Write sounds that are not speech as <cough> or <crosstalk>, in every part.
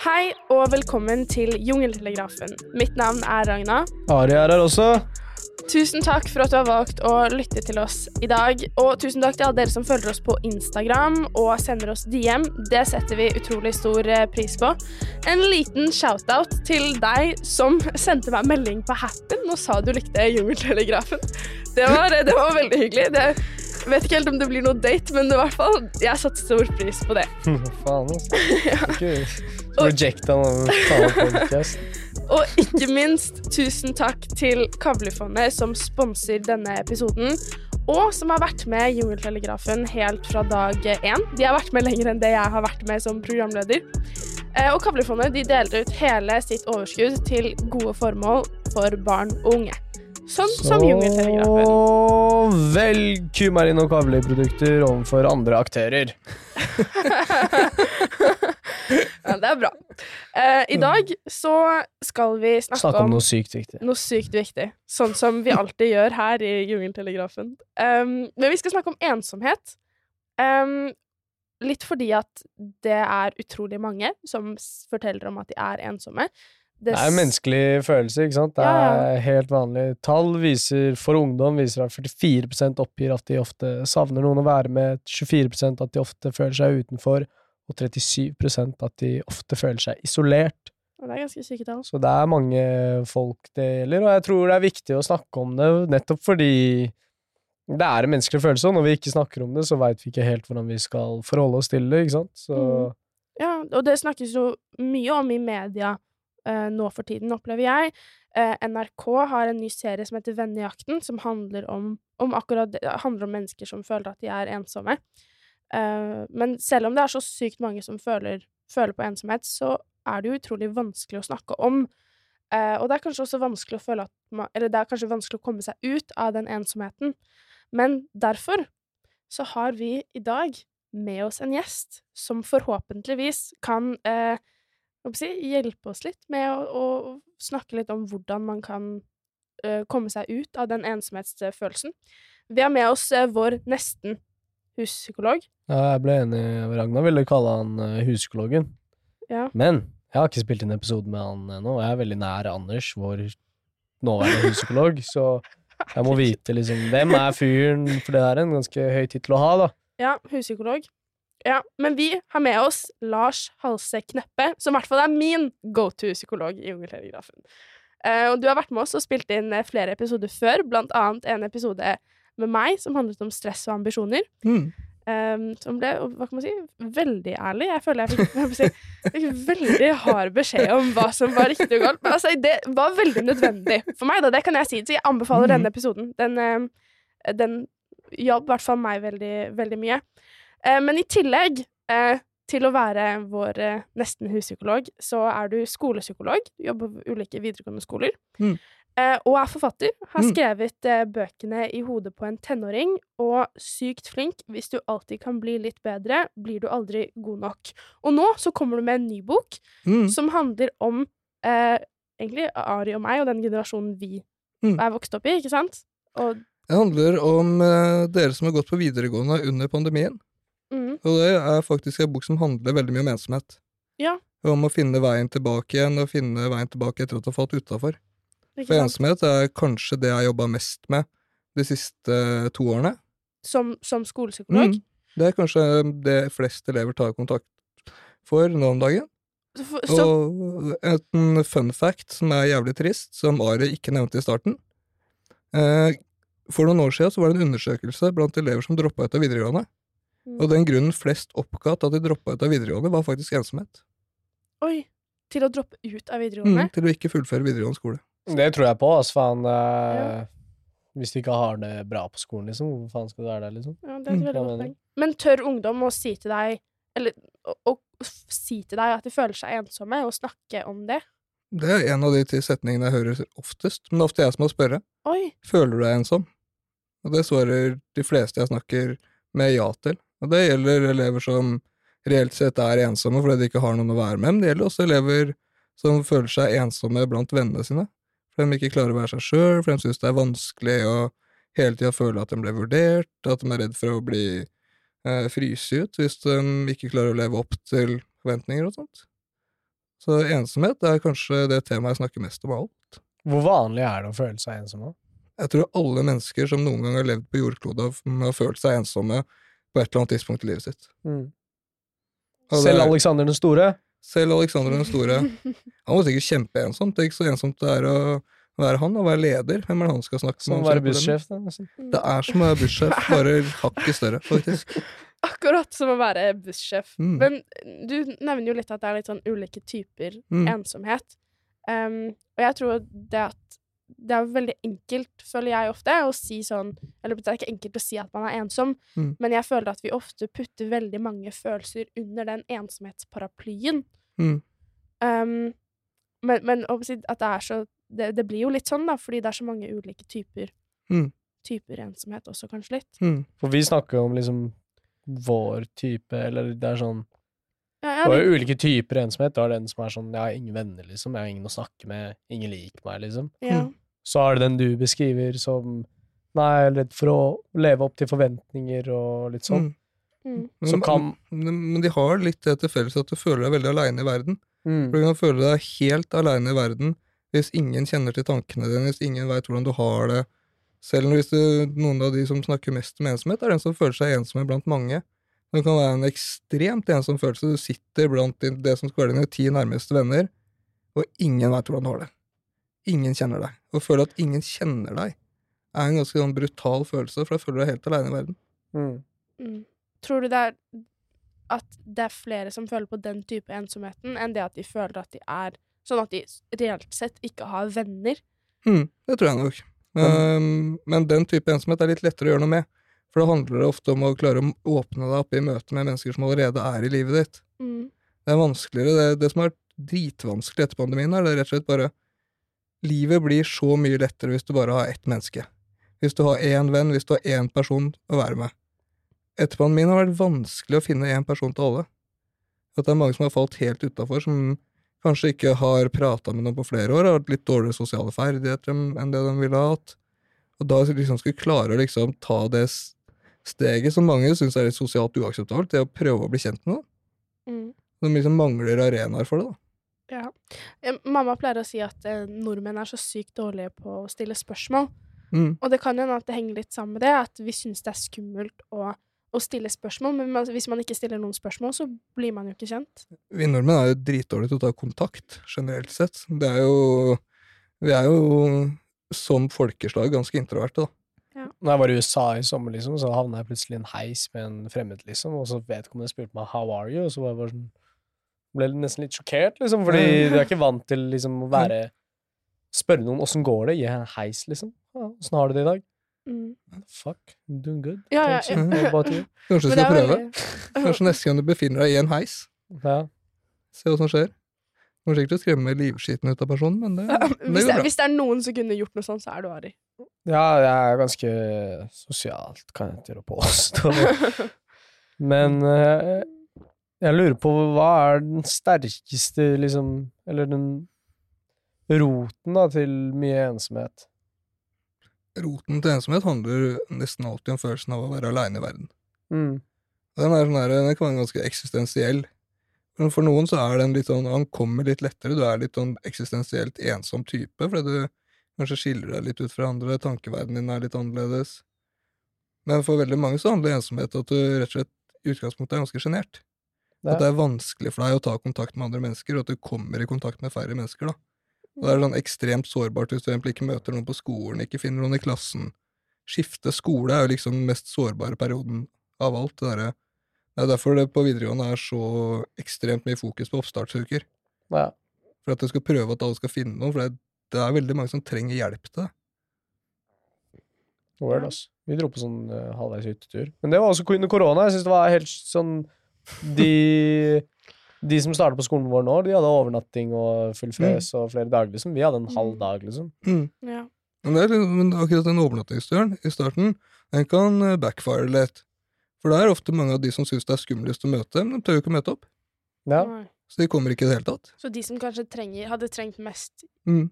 Hei og velkommen til Jungeltelegrafen. Mitt navn er Ragna. Ari er her også. Tusen takk for at du har valgt å lytte til oss i dag. Og tusen takk til alle dere som følger oss på Instagram og sender oss DM. Det setter vi utrolig stor eh, pris på. En liten shout-out til deg som <laughs> sendte meg melding på Happen og sa du likte Jungeltelegrafen. Det var, det var veldig hyggelig. Det, jeg vet ikke helt om det blir noe date, men i hvert fall, jeg satte stor pris på det. <laughs> Faen, altså. <laughs> Ikke rejecta. <laughs> Og ikke minst tusen takk til Kavlefondet, som sponser denne episoden. Og som har vært med i Jungeltelegrafen helt fra dag én. De har vært med lenger enn det jeg har vært med som programleder. Eh, Og Kavlefondet de deler ut hele sitt overskudd til gode formål for barn og unge. Sånn som Jungeltelegrafen. Så velg kumarin og kavleprodukter overfor andre aktører. <laughs> <laughs> <laughs> Ja, det er bra. Eh, I dag så skal vi snakke, snakke om noe sykt noe sykt viktig. Sånn som vi alltid gjør her i Jungeltelegrafen. Um, men vi skal snakke om ensomhet. Um, litt fordi at det er utrolig mange som forteller om at de er ensomme. Det er en menneskelig følelse, ikke sant? Det Ja, er helt vanlig. Tall viser, for ungdom viser at 44% oppgir at de ofte savner noen å være med, 24% at de ofte føler seg utenfor, og 37% at de ofte føler seg isolert. Det er ganske syke tall. Så det er mange folk det gjelder, og jeg tror det er viktig å snakke om det, nettopp fordi det er en menneskelig følelse, og når vi ikke snakker om det, så veit vi ikke helt hvordan vi skal forholde oss til det, ikke sant? Så Mm. Ja, og det snakkes jo mye om i media eh, nå for tiden, opplever jeg. Eh, NRK har en ny serie som heter Vennejakten, som handler om, om akkurat handler om mennesker som føler at de er ensomme. Eh, men selv om det er så sykt mange som føler, føler på ensomhet, så er det jo utrolig vanskelig å snakke om. Uh, og det er kanskje også vanskelig å føle at man, Eller det er kanskje vanskelig å komme seg ut av den ensomheten. Men derfor så har vi i dag med oss en gjest som forhåpentligvis kan jeg si, hjelpe oss litt med å, å snakke litt om hvordan man kan komme seg ut av den ensomhetsfølelsen. Vi har med oss vår nesten huspsykolog. Ja, jeg ble enig, Ragnar ville kalle han eh, huspsykologen. Ja. Men jeg har ikke spilt inn episode med han ennå, og jeg er veldig nær Anders, vår nåværende huspsykolog, <laughs> så jeg må vite liksom hvem er fyren, for det er en ganske høy tittel å ha, da. Ja, huspsykolog. Ja, men vi har med oss Lars Halse Kneppe, som i hvert fall er min go to-psykolog i Jungeltelegrafen. Eh, og du har vært med oss og spilt inn eh, flere episoder før, blant annet en episode med meg som handlet om stress og ambisjoner. Um, som ble, hva kan man si, veldig ærlig. Jeg føler jeg fikk, si, fikk veldig hard beskjed om hva som var riktig og galt. Men altså, det var veldig nødvendig for meg, da. Det kan jeg si. Så jeg anbefaler Mhm. denne episoden. Den, um, den hjalp i hvert fall meg veldig, veldig mye. Eh, men i tillegg eh, til å være vår eh, nesten huspsykolog, så er du skolepsykolog. Du jobber på ulike videregående skoler. Mm. Eh, og er forfatter. Har Mm. skrevet eh, bøkene I hodet på en tenåring og Sykt flink. Hvis du alltid kan bli litt bedre, blir du aldri god nok. Og nå så kommer du med en ny bok Mm. som handler om eh, egentlig Ari og meg og den generasjonen vi Mm. er vokst opp i, ikke sant? Og Det handler om eh, dere som har gått på videregående under pandemien. mm, Og det er faktisk en bok som handler veldig mye om ensomhet. Ja. Om å finne veien tilbake igjen, og finne veien tilbake etter at du har falt utafor. For ensomhet er kanskje det jeg har jobba mest med de siste to årene. Som, som skolepsykolog. Mm. Det er kanskje det flest elever tar kontakt for nå om dagen. For- så Og en fun fact som er jævlig trist, som Ari ikke nevnte i starten. Eh, for noen år siden så var det en undersøkelse blant elever som droppa ut av videregående. Mm. Og den grunnen flest oppga til at de droppa ut av videregående, var faktisk ensomhet. Oi! Til å droppe ut av videregående? Mm, til å ikke fullføre videregående skole. Det tror jeg på, altså, faen. Ja. Hvis du ikke har det bra på skolen, liksom, hvorfor faen skal du være der, liksom? Ja, det er et Mm, veldig godt poeng. Men tør ungdom å si til deg Eller å, å si til deg at de føler seg ensomme, og snakke om det? Det er en av de ti setningene jeg hører oftest, men det er ofte jeg som må spørre. Oi! Føler du deg ensom? Og det svarer de fleste jeg snakker med ja til. Og det gjelder elever som reelt sett er ensomme fordi de ikke har noen å være med, men det gjelder også elever som føler seg ensomme blant vennene sine. For de ikke klarer å være seg sjøl, for de syns det er vanskelig å hele tida føle at de ble vurdert, at de er redd for å bli eh, fryse ut hvis de ikke klarer å leve opp til forventninger og sånt. Så ensomhet er kanskje det temaet jeg snakker mest om av alt. Hvor vanlig er det å føle seg ensom? Jeg tror alle mennesker som noen gang har levd på jordkloda, har følt seg ensomme på et eller annet tidspunkt i livet sitt. Mm. Selv er- Alexander den store? Selv Alexander den store. <laughs> Han var sikkert er ikke så ensomt det er å være han og være leder. Hvem er det han skal snakke Som å være bussjef? da. Det er som å være bussjef, <laughs> bare hakket større, faktisk. <laughs> Akkurat som å være bussjef. Mm. Men du nevner jo litt at det er litt sånn ulike typer Mm. ensomhet. Um, og jeg tror det at det er veldig enkelt, føler jeg ofte, å si sånn Eller det er ikke enkelt å si at man er ensom, Mm. men jeg føler at vi ofte putter veldig mange følelser under den ensomhetsparaplyen. Mm. Um, men, men at det er så det, det blir jo litt sånn, da, fordi det er så mange ulike typer Mm. Typer ensomhet også, kanskje litt. Mm. For vi snakker jo om liksom vår type, eller det er sånn Ja, Det ja, var det, jo ulike typer ensomhet. Du har den som er sånn Jeg har ingen venner, liksom. Jeg har ingen å snakke med. Ingen liker meg, liksom. ja. Så er det den du beskriver som Nei, jeg er redd for å leve opp til forventninger og litt sånn. Mm. Mm. Så kan Men men de har litt det til felles at du føler deg veldig aleine i verden. mm. For Du kan føle deg helt aleine i verden hvis ingen kjenner til tankene dine, hvis ingen veit hvordan du har det. Selv hvis du, noen av de som snakker mest om ensomhet, er den som føler seg ensom blant mange. Det kan være en ekstremt ensom følelse. Du sitter blant din- det som skal være dine ti nærmeste venner, og ingen veit hvordan du har det. Ingen kjenner deg. Å føle at ingen kjenner deg, er en ganske sånn brutal følelse, for da føler du deg helt aleine i verden. Mm. Mm. Tror du det er at det er flere som føler på den type ensomheten, enn det at de føler at de er Sånn at de reelt sett ikke har venner? Mm, det tror jeg nok. Um, men den type ensomhet er litt lettere å gjøre noe med. For da handler det ofte om å klare å åpne deg opp i møte med mennesker som allerede er i livet ditt. Mm. Det er vanskeligere. Det, det som har vært dritvanskelig etter pandemien, er det rett og slett bare Livet blir så mye lettere hvis du bare har ett menneske. Hvis du har én venn, hvis du har én person å være med. Etter pandemien har det vært vanskelig å finne én person til alle. At det er mange som har falt helt utafor, som kanskje ikke har prata med noen på flere år, har hatt litt dårligere sosiale ferdigheter enn det de ville ha hatt. Og da liksom skulle klare å liksom ta det steget som mange syns er litt sosialt uakseptabelt, det å prøve å bli kjent med noen. Mm. De liksom mangler arenaer for det, da. Ja. Eh, Mamma pleier å si at eh, nordmenn er så sykt dårlige på å stille spørsmål. Mm. Og det kan jo hende at det henger litt sammen med det, at vi syns det er skummelt å, å stille spørsmål. Men hvis man ikke stiller noen spørsmål, så blir man jo ikke kjent. Vi nordmenn er jo dritdårlige til å ta kontakt, generelt sett. Det er jo Vi er jo som folkeslag ganske introverte, da. Når jeg var i USA i sommer, liksom, så havna jeg plutselig i en heis med en fremmed, liksom, og så vedkommende spurte meg 'how are you', og så var jeg bare sånn Ble nesten litt sjokkert, liksom, fordi du er ikke vant til liksom å være Spørre noen 'åssen går det' gi en heis, liksom. 'Åssen har du det i dag?' Mm. Fuck, I'm doing good. Ja, ja, ja. What about you? Kanskje du skal prøve? veldig- <laughs> <laughs> Kanskje neste gang du befinner deg i en heis, Ja. se hva som skjer. Kommer sikkert til å skremme livskiten ut av personen, men det, det hvis, går det, bra. hvis det er noen som kunne gjort noe sånt, så er du Ari. ja, jeg er ganske sosialt, kan jeg til å påstå. <laughs> Men eh, jeg lurer på hva er den sterkeste, liksom Eller den roten da til mye ensomhet? Roten til ensomhet handler nesten alltid om følelsen av å være aleine i verden. Mm. Den, er sånn her, den kan være ganske eksistensiell. Men for noen så er den litt sånn, han kommer litt lettere, du er litt sånn eksistensielt ensom type, fordi du kanskje skiller deg litt ut fra andre, tankeverdenen din er litt annerledes. Men for veldig mange så handler ensomhet om at du rett og slett i utgangspunktet er ganske sjenert. At det er vanskelig for deg å ta kontakt med andre mennesker, og at du kommer i kontakt med færre mennesker, da. Og det er sånn ekstremt sårbart hvis du egentlig ikke møter noen på skolen, ikke finner noen i klassen. Skifte skole er jo liksom den mest sårbare perioden av alt. Det, der. det er derfor det på videregående er så ekstremt mye fokus på oppstartsuker. Ja. For at du skal prøve at alle skal finne noen, for det, det er veldig mange som trenger hjelp til det. Word, ass. Vi dro på sånn uh, halvveis hyttetur. Men det var også under korona. Jeg synes det var helt sånn De De som startet på skolen vår nå, de hadde overnatting og full frøs og flere dager, liksom. Vi hadde en halv Mm. dag, liksom. Ja. Men, det er, men akkurat den overnattingsturen i starten, den kan eh, backfire litt. For det er ofte mange av de som syns det er skumlest å møte, men de tør jo ikke å møte opp. Ja. Så de kommer ikke i det hele tatt. Så de som kanskje trenger, hadde trengt mest Mm.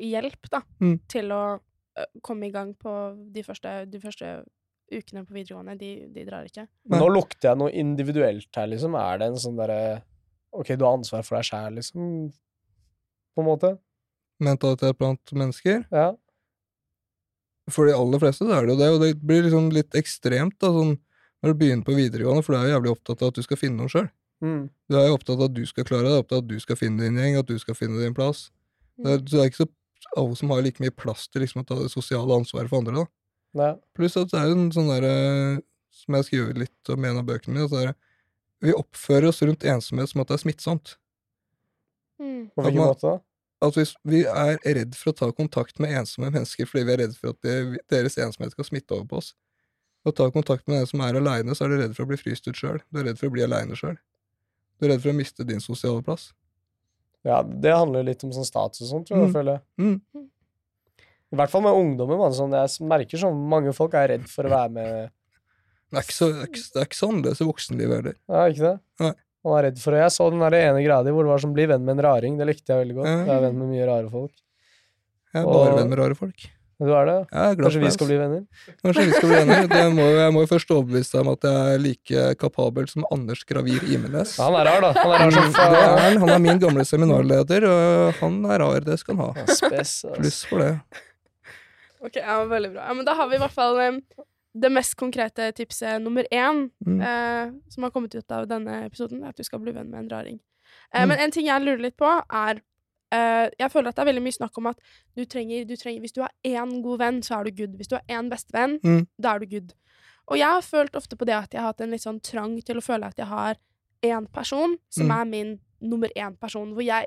hjelp da, Mm. til å komme i gang på de første, de første ukene på videregående, de, de drar ikke. Men nå lukter jeg noe individuelt her, liksom. Er det en sånn derre Ok, du har ansvar for deg sjæl, liksom, på en måte. Mentalitet blant mennesker. Ja. For de aller fleste så er det jo det, og det blir liksom litt ekstremt da, sånn, når du begynner på videregående, for du er jo jævlig opptatt av at du skal finne noe sjøl. Mm. Du er jo opptatt av at du skal klare er opptatt av at du skal finne din gjeng, at du skal finne din plass. Det er, så det er ikke så alle som har like mye plass til liksom, å ta det sosiale ansvaret for andre. da. Ja. Pluss at det er en sånn derre Som jeg skriver litt om i en av bøkene mine. Så vi oppfører oss rundt ensomhet som at det er smittsomt. Mm. På hvilken måte da? At hvis vi er redd for å ta kontakt med ensomme mennesker fordi vi er redd for at det, deres ensomhet skal smitte over på oss. Å ta kontakt med en som er aleine, så er du redd for å bli fryst ut sjøl. Du er redd for å bli aleine sjøl. Du er redd for å miste din sosiale plass. Ja, det handler litt om sånn status og sånt, tror jeg. Mm. føler jeg. Mm. I hvert fall med ungdommen. Man, sånn, jeg merker sånn mange folk er redd for å være med Det er ikke så, det er ikke, det er ikke så annerledes i voksenlivet heller. Ja, ikke det? Nei. Man er redd for det. Jeg så den der ene gradi hvor det var som bli venn med en raring. Det likte jeg veldig godt. Jeg er venn med mye rare folk. Jeg er bare Og- venn med rare folk. Du er det? Jeg er glad Kanskje vi skal bli venner? Kanskje vi skal bli venner. Det må, jeg må jo først overbevise deg om at jeg er like kapabel som Anders Gravir Imenes. Ja, han er rar, da. Han er rar som Det er han. Han er min gamle seminarleder, og han er rar. Det skal han ha. Pluss for det. Ok, ja, Veldig bra. Ja, men da har vi i hvert fall um, det mest konkrete tipset nummer én Mm. uh, som har kommet ut av denne episoden, er at du skal bli venn med en raring. Uh, Mm. Men en ting jeg lurer litt på, er uh, Jeg føler at det er veldig mye snakk om at du trenger, du trenger Hvis du har én god venn, så er du good. Hvis du har én bestevenn, Mm. da er du good. Og jeg har følt ofte på det at jeg har hatt en litt sånn trang til å føle at jeg har én person som Mm. er min nummer én-person. Hvor jeg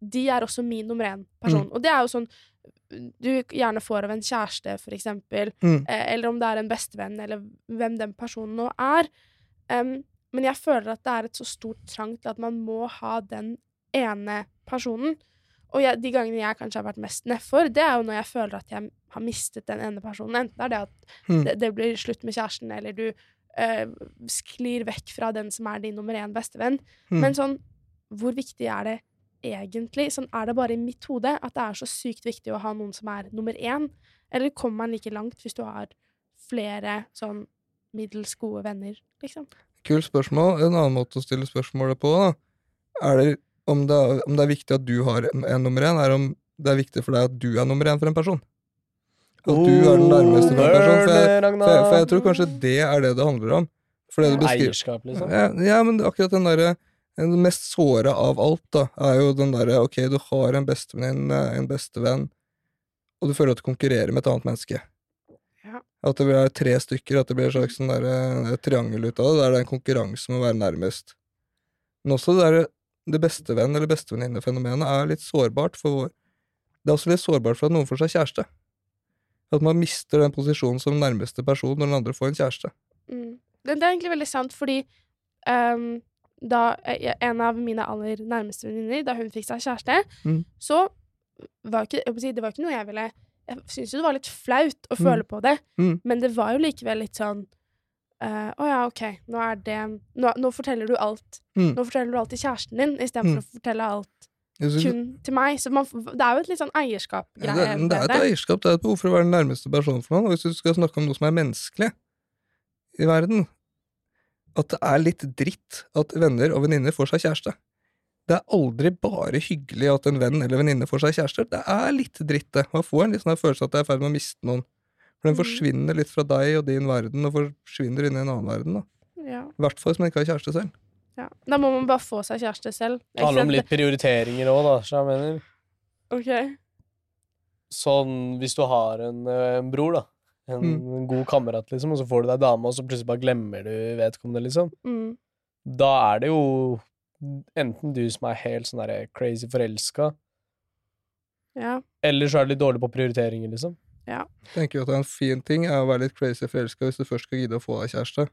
De er også min nummer én-person. Og det er jo sånn du gjerne får av en kjæreste, for eksempel, Mm. eh, eller om det er en bestevenn, eller hvem den personen nå er. Um, men jeg føler at det er et så stort trang til at man må ha den ene personen. Og jeg, de gangene jeg kanskje har vært mest nedfor, det er jo når jeg føler at jeg har mistet den ene personen. Enten er det at Mm. det, det blir slutt med kjæresten, eller du eh, sklir vekk fra den som er din nummer én bestevenn. Mm. Men sånn, hvor viktig er det egentlig? Sånn, er det bare i mitt hode at det er så sykt viktig å ha noen som er nummer én? Eller kommer man like langt hvis du har flere sånn middels gode venner, liksom? Kult spørsmål. En annen måte å stille spørsmålet på, da, er det om det er, om det er viktig at du har en, en nummer én, er om det er viktig for deg at du er nummer én for en person. At du er den nærmeste for en person. For jeg, for, jeg, for jeg tror kanskje det er det det handler om. For det du beskriver Eierskap, liksom. ja, ja, men akkurat den derre Den mest såra av alt, da, er jo den derre Ok, du har en bestevenninne, en bestevenn, og du føler at du konkurrerer med et annet menneske. Ja. At det blir tre stykker, at det blir en slags sånn derre triangel ut av det, der det er en konkurranse med å være nærmest. Men også det derre det bestevenn- eller bestevenninne-fenomenet er litt sårbart for Det er også litt sårbart for at noen får seg kjæreste. At man mister den posisjonen som nærmeste person når den andre får en kjæreste. Mm. Det, det er egentlig veldig sant, fordi ehm, da eh, en av mine aller nærmeste venninner, da hun fikk seg kjæreste, Mm. så var ikke, si, det var ikke noe jeg ville Jeg syntes jo det var litt flaut å Mm. føle på det, Mm. men det var jo likevel litt sånn eh, Å ja, OK, nå er det nå, nå forteller du alt. Mm. Nå forteller du alt til kjæresten din, istedenfor Mm. å fortelle alt kun til meg. Så man, det er jo et litt sånn eierskap-greie det, det er et eierskap, det er et behov for å være den nærmeste personen for noen. Og hvis du skal snakke om noe som er menneskelig i verden, at det er litt dritt at venner og venninner får seg kjæreste. Det er aldri bare hyggelig at en venn eller venninne får seg kjæreste. Det er litt dritt, det. Man får en litt sånn følelse at jeg er i ferd med å miste noen. For den Mm. forsvinner litt fra deg og din verden, og forsvinner inn i en annen verden. da. Ja, I hvert fall hvis man ikke har kjæreste selv. ja. Da må man bare få seg kjæreste selv. Det handler om litt prioriteringer òg, da, så jeg mener. OK. Sånn hvis du har en, eh, en bror, da. En, Mm. god kamerat, liksom, og så får du deg dame, og så plutselig bare glemmer du vedkommende, liksom. Mm. Da er det jo enten du som er helt sånn derre crazy forelska, Ja. eller så er du litt dårlig på prioriteringer, liksom. Ja. Tenker jo at det er en fin ting er å være litt crazy forelska hvis du først skal gidde å få deg kjæreste.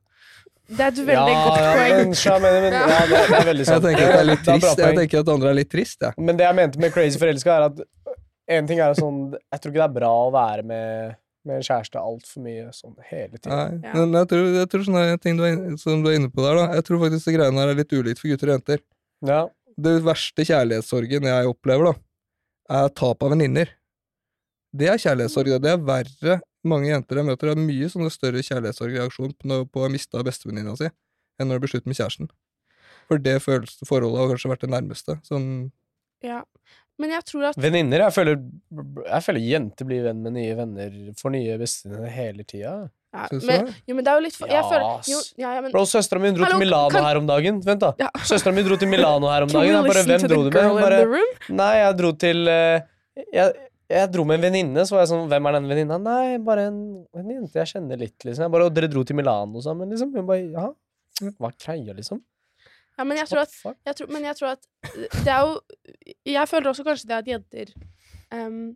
Det er et veldig godt ja, poeng. Men, så men, Ja. ja, det, det er veldig Jeg tenker at det er litt trist. Jeg tenker at det andre er litt trist, jeg. Men det jeg mente med crazy forelska, er at en ting er sånn Jeg tror ikke det er bra å være med, med en kjæreste altfor mye sånn hele tiden. Nei, Ja. men jeg tror, jeg tror sånne ting du er, som du er inne på der, da. Jeg tror faktisk de greiene her er litt ulikt for gutter og jenter. Ja. Det verste kjærlighetssorgen jeg opplever, da, er tap av venninner. Det er kjærlighetssorg. Det er verre. Mange jenter jeg møter, har mye sånne større kjærlighetssorgreaksjon på, å ha mista bestevenninna si, enn når det blir slutt med kjæresten. For det forholdet har kanskje vært det nærmeste. Sånn Ja. Men jeg tror at Venninner jeg føler, jeg føler jenter blir venn med nye venner, får nye bestevenner hele tida. ja, Syns du men. Jo, men det er jo litt for, Jeg føler jo, ja, ja, men, Bro, søstera mi dro Hallo, til Milano kan- her om dagen. Vent, da. Ja. Søstera mi dro til Milano her om <laughs> dagen. Jeg bare, Hvem dro du med? bare. Nei, jeg dro til eh, jeg, jeg dro med en venninne, så var jeg sånn Hvem er den venninna? Nei, bare en, en jente jeg kjenner litt, liksom. Jeg bare, og dere dro til Milano sammen, liksom? Hun bare Ja, hva er greia, liksom? Ja, men jeg tror at jeg tror, Men jeg tror at det er jo Jeg føler også kanskje det at jenter um,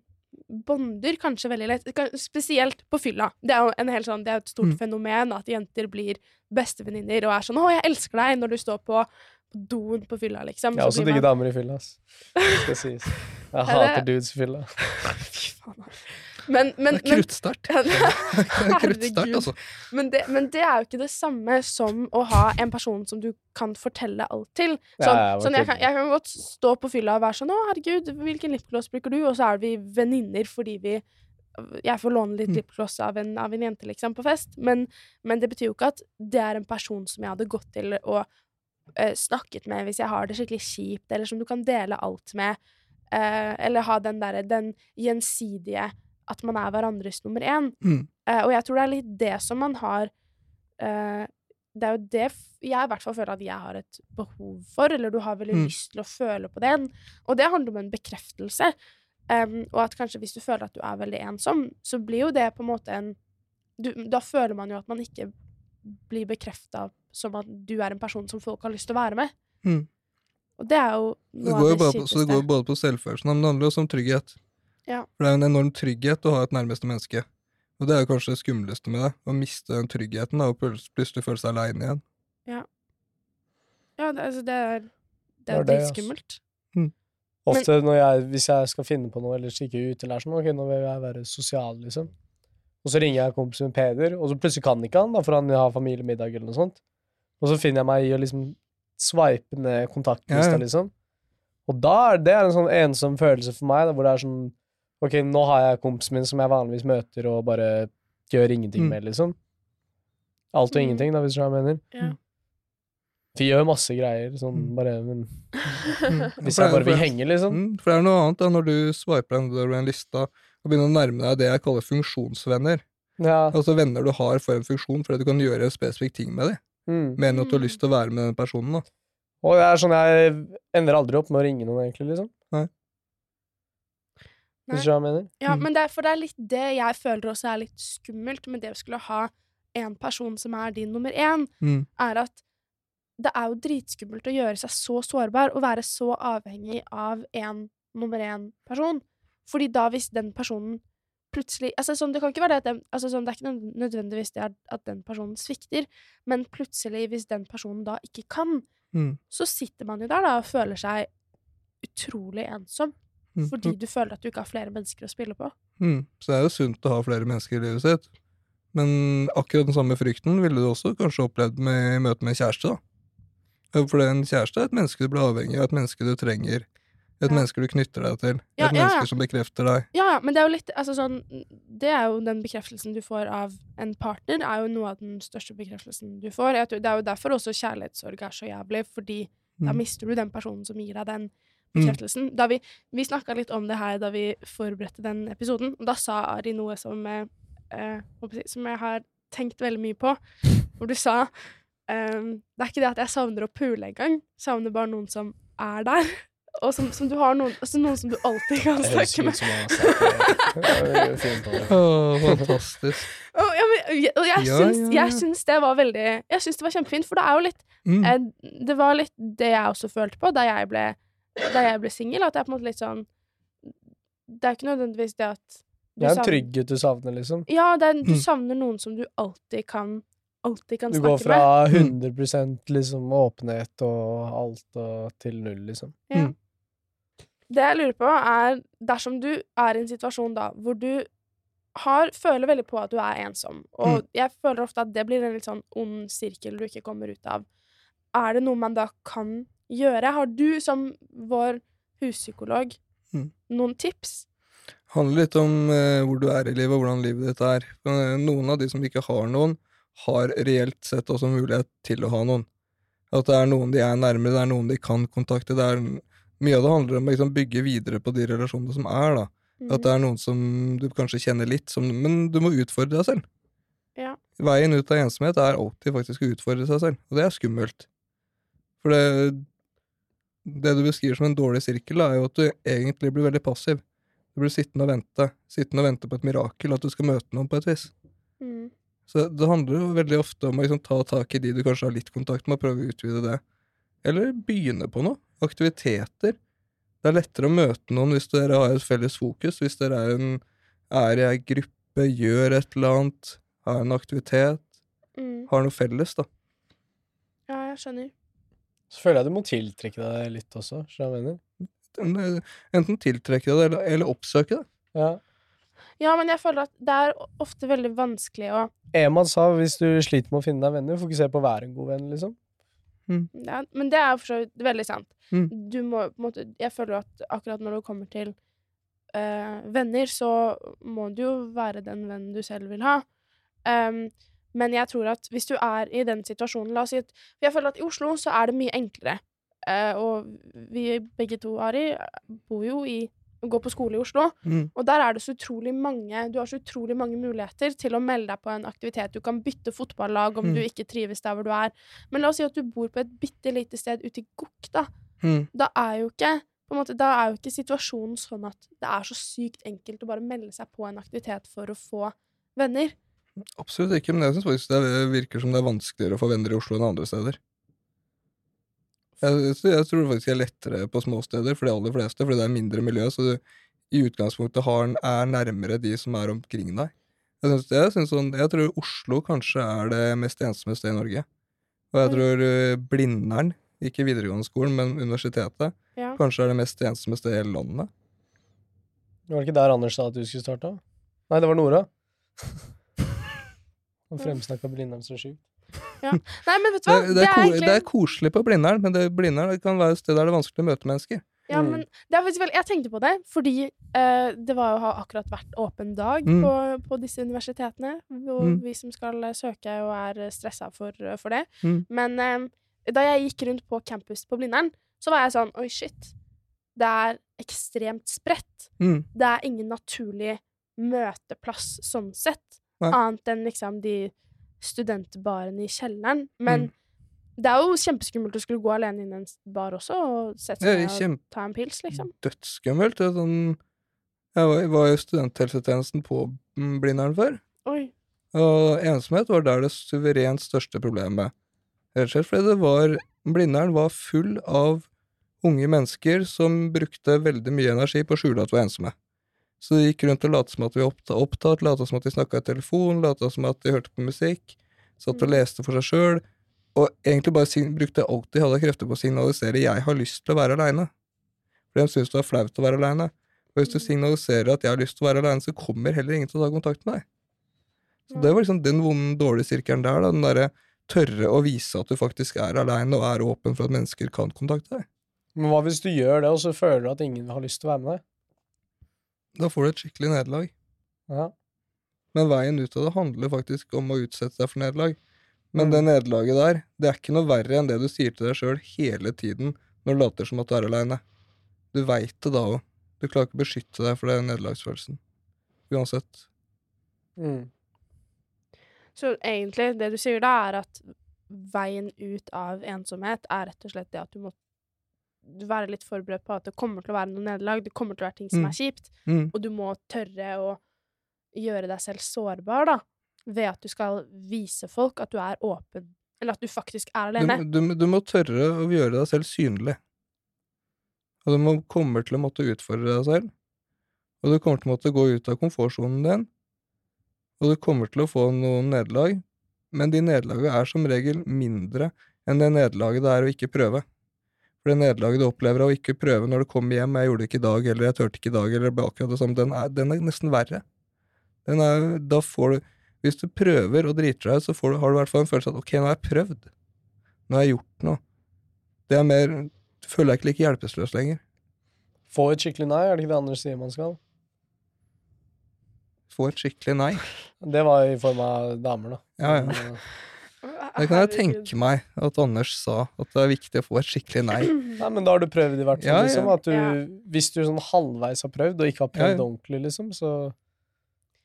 bonder kanskje veldig lett. Spesielt på fylla. Det er jo en helt sånn, det er et stort Mm. fenomen at jenter blir bestevenninner og er sånn 'Å, jeg elsker deg' når du står på doen på fylla, liksom. Jeg har også digge man- damer i fylla, ass. Det skal sies. <laughs> Jeg Er hater dudes i fylla. Men, men, men, kruttsterkt. Er <laughs> kruttsterkt, altså. men, det, men det er jo ikke det samme som å ha en person som du kan fortelle alt til. Sånn, ja, sånn jeg, kan, jeg kan godt stå på fylla og være sånn 'Å, herregud, hvilken lipgloss bruker du?' Og så er vi venninner fordi vi Jeg får låne litt Mm. lipgloss av en, av en jente, liksom, på fest. Men, men det betyr jo ikke at det er en person som jeg hadde gått til og uh, snakket med hvis jeg har det skikkelig kjipt, eller som du kan dele alt med. Uh, eller ha den derre Den gjensidige At man er hverandres nummer én. Mm. Uh, og jeg tror det er litt det som man har uh, Det er jo det jeg i hvert fall føler at jeg har et behov for, eller du har veldig Mm. lyst til å føle på den. Og det handler om en bekreftelse. Um, og at kanskje hvis du føler at du er veldig ensom, så blir jo det på en måte en du, Da føler man jo at man ikke blir bekrefta som at du er en person som folk har lyst til å være med. Mm. Og det er jo Det noe går av det kjipeste. så det går jo både på selvfølelsen, men det handler også om trygghet. Ja. For det er en enorm trygghet å ha et nærmeste menneske. Og det er jo kanskje det skumleste med det. Å miste den tryggheten da, og plutselig føle seg aleine igjen. Ja, det, altså, det er, det Det er er det, ass. dritskummelt. Ofte når jeg, hvis jeg skal finne på noe eller stikke ut, eller er sånn, ok, nå vil jeg være sosial, liksom. Og så ringer jeg kompisen min Peder, og så plutselig kan ikke han, da, for han har familiemiddag eller noe sånt. Og så finner jeg meg i å liksom sveipe ned kontaktlista, Ja, ja. liksom. Og da er det er en sånn ensom følelse for meg, da, hvor det er sånn Ok, nå har jeg kompisen min som jeg vanligvis møter, og bare gjør ingenting Mm. med, liksom. Alt og Mm. ingenting, da, hvis du skjønner hva jeg mener. Ja. Vi gjør masse greier, sånn Mm. bare Men <laughs> Mm. hvis jeg bare vil henge, liksom. Mm, for det er noe annet da, når du swiper nedover en lista og begynner å nærme deg det jeg kaller funksjonsvenner. Ja. Altså venner du har for en funksjon fordi du kan gjøre en spesifikk ting med dem. Mm. Mer enn at du har Mm. lyst til å være med den personen. da. Og det er sånn jeg ender aldri opp med å ringe noen, egentlig, liksom. Hvis du hva jeg mener? Ja, Mm. men det er, for det er litt det jeg føler også er litt skummelt med det å skulle ha en person som er din nummer én, Mm. er at det er jo dritskummelt å gjøre seg så sårbar og være så avhengig av en nummer én-person. Fordi da, hvis den personen plutselig altså sånn, Det kan ikke være det at den, altså sånn, det er ikke nødvendigvis det at den personen svikter, men plutselig, hvis den personen da ikke kan, Mm. så sitter man jo der da og føler seg utrolig ensom. Mm. Fordi du føler at du ikke har flere mennesker å spille på. Mm. Så det er jo sunt å ha flere mennesker i livet sitt. Men akkurat den samme frykten ville du også kanskje opplevd med, i møte med en kjæreste. da. For en kjæreste er et menneske du blir avhengig av, et menneske du trenger. Et Ja. menneske du knytter deg til. Ja, et ja, menneske som bekrefter deg. Ja, men det er jo litt altså sånn, Det er jo den bekreftelsen du får av en partner, er jo noe av den største bekreftelsen du får. Det er jo derfor også kjærlighetssorg er så jævlig, fordi da Mm. mister du den personen som gir deg den Mm. Da vi vi snakka litt om det her da vi forberedte den episoden, og da sa Ari noe som, eh, eh, som jeg har tenkt veldig mye på, <laughs> hvor du sa um, Det er ikke det at jeg savner å pule engang, savner bare noen som er der. <laughs> Og som, som du har noen, altså noen som du alltid kan snakke med. oh, <laughs> fantastisk. Og, ja, men, og jeg, Ja, syns, ja, ja. jeg syns det var veldig Jeg syns det var kjempefint, for det er jo litt Mm. eh, Det var litt det jeg også følte på da jeg ble, da jeg ble singel, at jeg på en måte litt sånn Det er ikke nødvendigvis det at du Det er en trygghet du savner, liksom. Ja, det er, du Mm. savner noen som du alltid kan Alltid kan Du går fra Mm. 100 liksom åpenhet og alt og til null, liksom. Ja. Mm. Det jeg lurer på, er dersom du er i en situasjon da hvor du har, føler veldig på at du er ensom, og Mm. jeg føler ofte at det blir en litt sånn ond sirkel du ikke kommer ut av. Er det noe man da kan gjøre? Har du som vår huspsykolog Mm. noen tips? handler litt om eh, hvor du er i livet, og hvordan livet ditt er. Eh, noen av de som ikke har noen, har reelt sett også mulighet til å ha noen. At det er noen de er nærmere, det er noen de kan kontakte. Det er, mye av det handler om å liksom, bygge videre på de relasjonene som er. da. Mm. At det er noen som du kanskje kjenner litt, som, men du må utfordre deg selv. Ja. Veien ut av ensomhet er alltid faktisk å utfordre seg selv, og det er skummelt. For det, det du beskriver som en dårlig sirkel, er jo at du egentlig blir veldig passiv. Du blir sittende og vente, sittende og vente på et mirakel, at du skal møte noen på et vis. Mm. Så det handler jo veldig ofte om å liksom ta tak i de du kanskje har litt kontakt med, og prøve å utvide det. Eller begynne på noe. Aktiviteter. Det er lettere å møte noen hvis dere har et felles fokus, hvis dere er, en, er i ei gruppe, gjør et eller annet, har en aktivitet, Mm. har noe felles, da. Ja, jeg skjønner. Så føler jeg du må tiltrekke deg litt også, mener. Enten tiltrekke deg det, eller, eller oppsøke det. Ja. Ja, men jeg føler at det er ofte veldig vanskelig å Eman sa hvis du sliter med å finne deg venner, fokuser på å være en god venn, liksom. ja, Men det er jo for så vidt veldig sant. Mm. Du må på en måte Jeg føler at akkurat når det kommer til øh, venner, så må du jo være den vennen du selv vil ha. Um, men jeg tror at hvis du er i den situasjonen La oss si at jeg føler at i Oslo så er det mye enklere. Eh, og vi begge to, Ari, bor jo i Går på skole i Oslo. Mm. Og der er det så utrolig mange Du har så utrolig mange muligheter til å melde deg på en aktivitet. Du kan bytte fotballag om Mm. du ikke trives der hvor du er. Men la oss si at du bor på et bitte lite sted ute i Gokk, da. Mm. Da er jo ikke måte, da er jo ikke situasjonen sånn at det er så sykt enkelt å bare melde seg på en aktivitet for å få venner. Absolutt ikke, men jeg syns faktisk det virker som det er vanskeligere å få venner i Oslo enn andre steder. Jeg, jeg tror det faktisk er lettere på små steder for de aller fleste, fordi det er mindre miljø, så du i utgangspunktet har, er nærmere de som er omkring deg. Jeg, synes, jeg, synes sånn, jeg tror Oslo kanskje er det mest ensomme stedet i Norge. Og jeg tror eh, Blindern, ikke videregående skolen, men universitetet, Ja. kanskje er det mest ensomme stedet i hele landet. Var det ikke der Anders sa at du skulle starte? Nei, det var Nora. <laughs> Han fremsnakka Blindern så sjukt. Nei, men vet du Det, hva? det, er, egentlig det er koselig på Blindern, men det, Blindern det kan være et sted der det er vanskelig å møte mennesker. Ja, Mm. men det er faktisk vel, Jeg tenkte på det, fordi eh, det var jo, akkurat vært åpen dag Mm. på, på disse universitetene. Og Mm. vi som skal eh, søke og er stressa for, for det. Mm. Men eh, da jeg gikk rundt på campus på Blindern, så var jeg sånn Oi, shit. Det er ekstremt spredt. Mm. Det er ingen naturlig møteplass sånn sett. Nei. Annet enn liksom de studentbarene i kjelleren. Men Mm. det er jo kjempeskummelt å skulle gå alene inn i en bar også og sette seg ned og ta en pils, liksom. dødsskummelt. Det er sånn, jeg var, var jo studenthelsetjenesten på mm, Blindern før, Oi. og ensomhet var der det suverent største problemet. Rett og slett fordi det var Blindern var full av unge mennesker som brukte veldig mye energi på å skjule at de var ensomme. Så de gikk rundt og lot som at vi opptatt, lot som at de snakka i telefon, lot som at de hørte på musikk, satt og Mm. leste for seg sjøl, og egentlig bare brukte alt de hadde krefter på å signalisere 'jeg har lyst til å være aleine'. For de syns det var flaut å være aleine. Og hvis du Mm. signaliserer at 'jeg har lyst til å være aleine', så kommer heller ingen til å ta kontakt med deg. Så det var liksom den vonde, dårlige sirkelen der, da. Den derre tørre å vise at du faktisk er aleine og er åpen for at mennesker kan kontakte deg. Men hva hvis du gjør det, og så føler du at ingen har lyst til å være med deg? Da får du et skikkelig nederlag. Ja. Men veien ut av det handler faktisk om å utsette deg for nederlag. Men Mm. det nederlaget der, det er ikke noe verre enn det du sier til deg sjøl hele tiden når du later som at du er aleine. Du veit det da òg. Du klarer ikke å beskytte deg for den nederlagsfølelsen. Uansett. Mm. Så egentlig, det du sier da, er at veien ut av ensomhet er rett og slett det at du må være litt forberedt på at det kommer til å være noe nederlag, det kommer til å være ting som Mm. er kjipt, Mm. og du må tørre å gjøre deg selv sårbar, da, ved at du skal vise folk at du er åpen, eller at du faktisk er Du, alene. du, du må tørre å gjøre deg selv synlig. Og du må, kommer til å måtte utfordre deg selv. Og du kommer til å måtte gå ut av komfortsonen din. Og du kommer til å få noen nederlag, men de nederlagene er som regel mindre enn det nederlaget det er å ikke prøve. For det nederlaget du opplever av å ikke prøve når du kommer hjem, 'jeg gjorde det ikke i dag', eller 'jeg turte ikke i dag', eller det ble akkurat det samme, den er, den er nesten verre. Den er, da får du Hvis du prøver og driter deg ut, så får du, har du i hvert fall en følelse av at 'ok, nå har jeg prøvd'. Nå har jeg gjort noe. Det er mer Du føler deg ikke like hjelpeløs lenger. Få et skikkelig nei, er det ikke det andre sier man skal? Få et skikkelig nei. <laughs> Det var i form av damer, da. Ja, ja. Det kan jeg <laughs> tenke meg at Anders sa, at det er viktig å få et skikkelig nei. <clears throat> Nei, men da har du prøvd i hvert fall, Ja, ja. liksom. At du, Ja. Hvis du sånn halvveis har prøvd, og ikke har prøvd ordentlig, liksom, så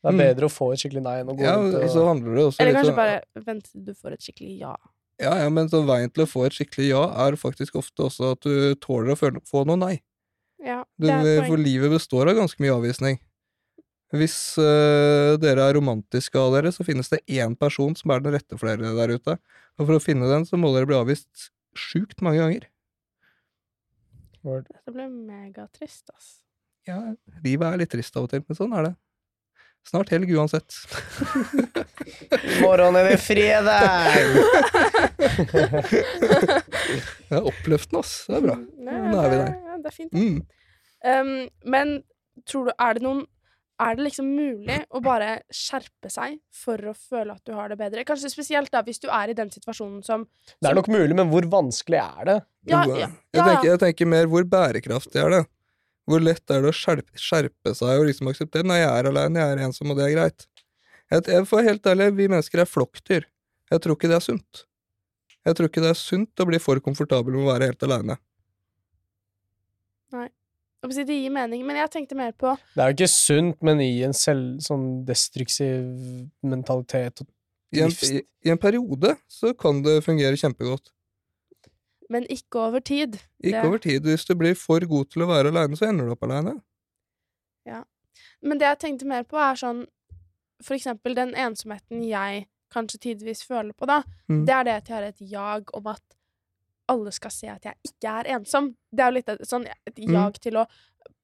det er Mm. bedre å få et skikkelig nei enn å gå Ja, rundt og så handler det også Eller kanskje om bare vente til du får et skikkelig ja. Ja, ja, men så veien til å få et skikkelig ja, er faktisk ofte også at du tåler å få noe nei. Ja, det er du, for livet består av ganske mye avvisning. Hvis uh, dere er romantiske av dere, så finnes det én person som er den rette for dere der ute. Og for å finne den, så må dere bli avvist sjukt mange ganger. Word. Dette ble megatrist, ass. Ja, livet er litt trist av og til, men sånn er det. Snart helg uansett. <laughs> I morgen er det fredag! <laughs> Det er oppløftende, ass. Det er bra. Nei, Nå er vi det- der. Ja, det er fint. Mm. Um, men tror du, er det noen Er det liksom mulig å bare skjerpe seg for å føle at du har det bedre? Kanskje spesielt da hvis du er i den situasjonen som Det er nok mulig, men hvor vanskelig er det? Ja, ja, Jeg, tenker, jeg tenker mer hvor bærekraftig er det? Hvor lett er det å skjerpe, skjerpe seg og liksom akseptere Nei, jeg er alene, jeg er ensom, og det er greit. Jeg, jeg, for helt ærlig, vi mennesker er flokkdyr. Jeg tror ikke det er sunt. Jeg tror ikke det er sunt å bli for komfortabel med å være helt alene. Si Det gir mening, men jeg tenkte mer på Det er jo ikke sunt, men i en selv, sånn destruktiv mentalitet og I en, livs- i, I en periode så kan det fungere kjempegodt. Men ikke over tid. Ikke Det- over tid. Hvis du blir for god til å være alene, så ender du opp alene. Men det jeg tenkte mer på, er sånn For eksempel den ensomheten jeg kanskje tidvis føler på, da. Mm. Det er det at jeg har et jag om at alle skal se at jeg ikke er ensom. Det er jo litt sånn et Mm. jag til å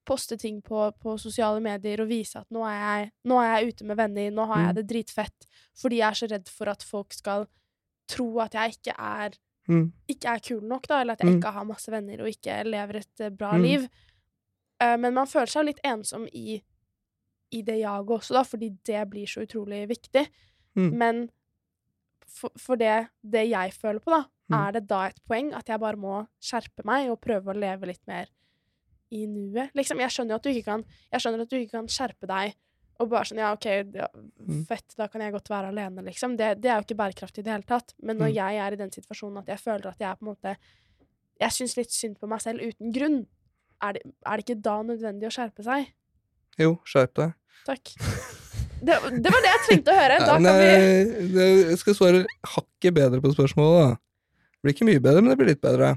poste ting på, på sosiale medier og vise at nå er, jeg, nå er jeg ute med venner, nå har Mm. jeg det dritfett. Fordi jeg er så redd for at folk skal tro at jeg ikke er Mm. ikke er kul nok, da, eller at jeg Mm. ikke har masse venner og ikke lever et eh, bra Mm. liv. Uh, men man føler seg jo litt ensom i, i det jaget også, da, fordi det blir så utrolig viktig. Mm. Men for, for det, det jeg føler på, da, Mm. er det da et poeng at jeg bare må skjerpe meg og prøve å leve litt mer i nuet? Liksom, jeg skjønner jo at du ikke kan Jeg at du ikke kan skjerpe deg og bare sånn Ja, OK, ja, Mm. fett, da kan jeg godt være alene, liksom. Det, det er jo ikke bærekraftig i det hele tatt. Men når Mm. jeg er i den situasjonen at jeg føler at jeg er på en måte Jeg syns litt synd på meg selv uten grunn. Er det, er det ikke da nødvendig å skjerpe seg? Jo, skjerp deg. Takk. Det, det var det jeg trengte å høre. Da <laughs> kan vi jeg skal svare hakket bedre på spørsmålet. da. Blir ikke mye bedre, men det blir litt bedre.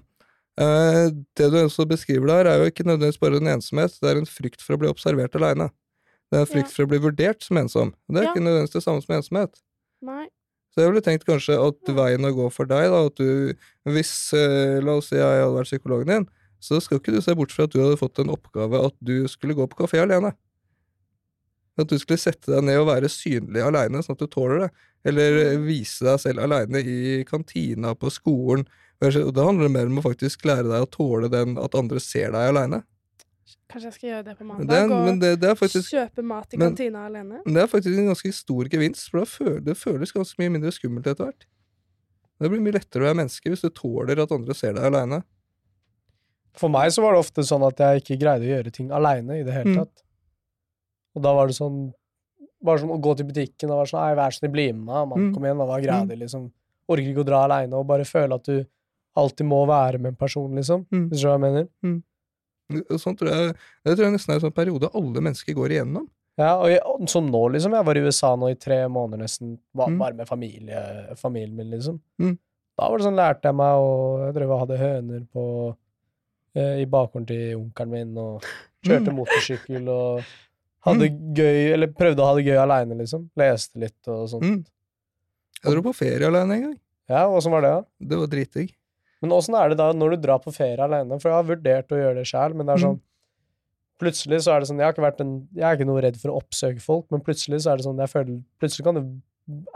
Eh, det du også beskriver der, er jo ikke nødvendigvis bare en ensomhet, det er en frykt for å bli observert aleine. Det er en frykt Ja. for å bli vurdert som ensom. Det er Ja. ikke nødvendigvis det samme som ensomhet. Nei. Så jeg ville tenkt kanskje at veien å gå for deg, da, at du Hvis, eh, la oss si jeg hadde vært psykologen din, så skal ikke du se bort fra at du hadde fått en oppgave at du skulle gå på kafé alene. At du skulle sette deg ned og være synlig aleine, sånn at du tåler det. Eller eh, vise deg selv aleine i kantina, på skolen. Og da handler det mer om å faktisk lære deg å tåle den at andre ser deg aleine. Kanskje jeg skal gjøre det på Det, mandag? er- og det, det faktisk kjøpe mat i men- kantina alene? Men det er faktisk en ganske stor gevinst, for da føl, det føles ganske mye mindre skummelt etter hvert. Det blir mye lettere å være menneske hvis du tåler at andre ser deg aleine. For meg så var det ofte sånn at jeg ikke greide å gjøre ting aleine i det hele Mm. tatt. Og da var det sånn Bare som å gå til butikken og være sånn Nei, vær så snill, bli med meg, mann. Mm. Kom igjen, da, hva er greia Mm. di, liksom? Orker ikke å dra aleine og bare føle at du alltid må være med en person, liksom. Mm. Hvis du skjønner hva jeg mener? Mm. Sånn tror jeg, det tror jeg nesten er en sånn periode alle mennesker går igjennom. Ja, og jeg, som nå, liksom. Jeg var i USA nå i tre måneder nesten, ba- Mm. bare med familie, familien min, liksom. Mm. Da var det sånn, lærte jeg meg å Jeg drev og hadde høner på eh, i bakgården til onkelen min, og <laughs> kjørte Mm. motorsykkel og hadde gøy Eller prøvde å ha det gøy aleine, liksom. Leste litt og sånt. Mm. Jeg dro på ferie alene en gang. Ja, åssen var det, da? Det var dritdigg. Men åssen er det da når du drar på ferie aleine? For jeg har vurdert å gjøre det sjæl, men det er Mm. sånn Plutselig så er det sånn Jeg har ikke vært en Jeg er ikke noe redd for å oppsøke folk, men plutselig så er det sånn Jeg føler Plutselig kan du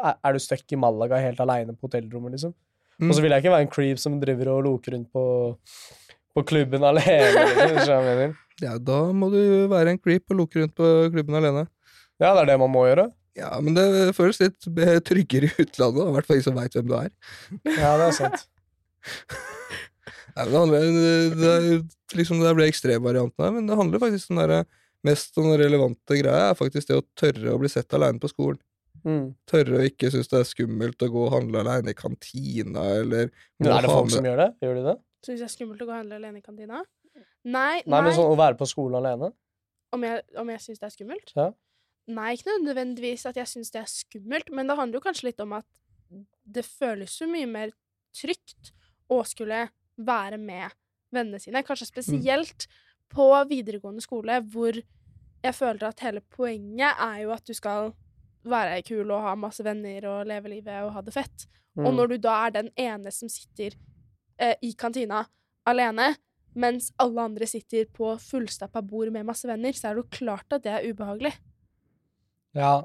Er er du stuck i Malaga helt aleine på hotellrommet, liksom? Mm. Og så vil jeg ikke være en creep som driver og loker rundt på På klubben alene, liksom. Ja, da må du være en creep og lukke rundt på klubben alene. Ja, det er det man må gjøre. Ja, men det føles litt tryggere i utlandet, i hvert fall hvis som veit hvem du er. Ja, det er sant. <laughs> Men det, handler, det er liksom det ble ekstremvarianten her, men det handler faktisk om den der mest sånn relevante greia er faktisk det å tørre å bli sett aleine på skolen. Mm. Tørre å ikke synes det er skummelt å gå og handle aleine i kantina, eller Men er det folk med- som gjør det? Gjør de det? Syns jeg er skummelt å gå og handle alene i kantina? Nei, Nei, nei. men sånn å være på skolen alene? Om jeg, om jeg syns det er skummelt? Ja. Nei, ikke nødvendigvis at jeg syns det er skummelt, men det handler jo kanskje litt om at det føles jo mye mer trygt å skulle være med vennene sine. Kanskje spesielt på videregående skole, hvor jeg føler at hele poenget er jo at du skal være kul og ha masse venner og leve livet og ha det fett. Og Mm. når du da er den ene som sitter eh, i kantina alene, mens alle andre sitter på fullstappa bord med masse venner, så er det jo klart at det er ubehagelig. Ja.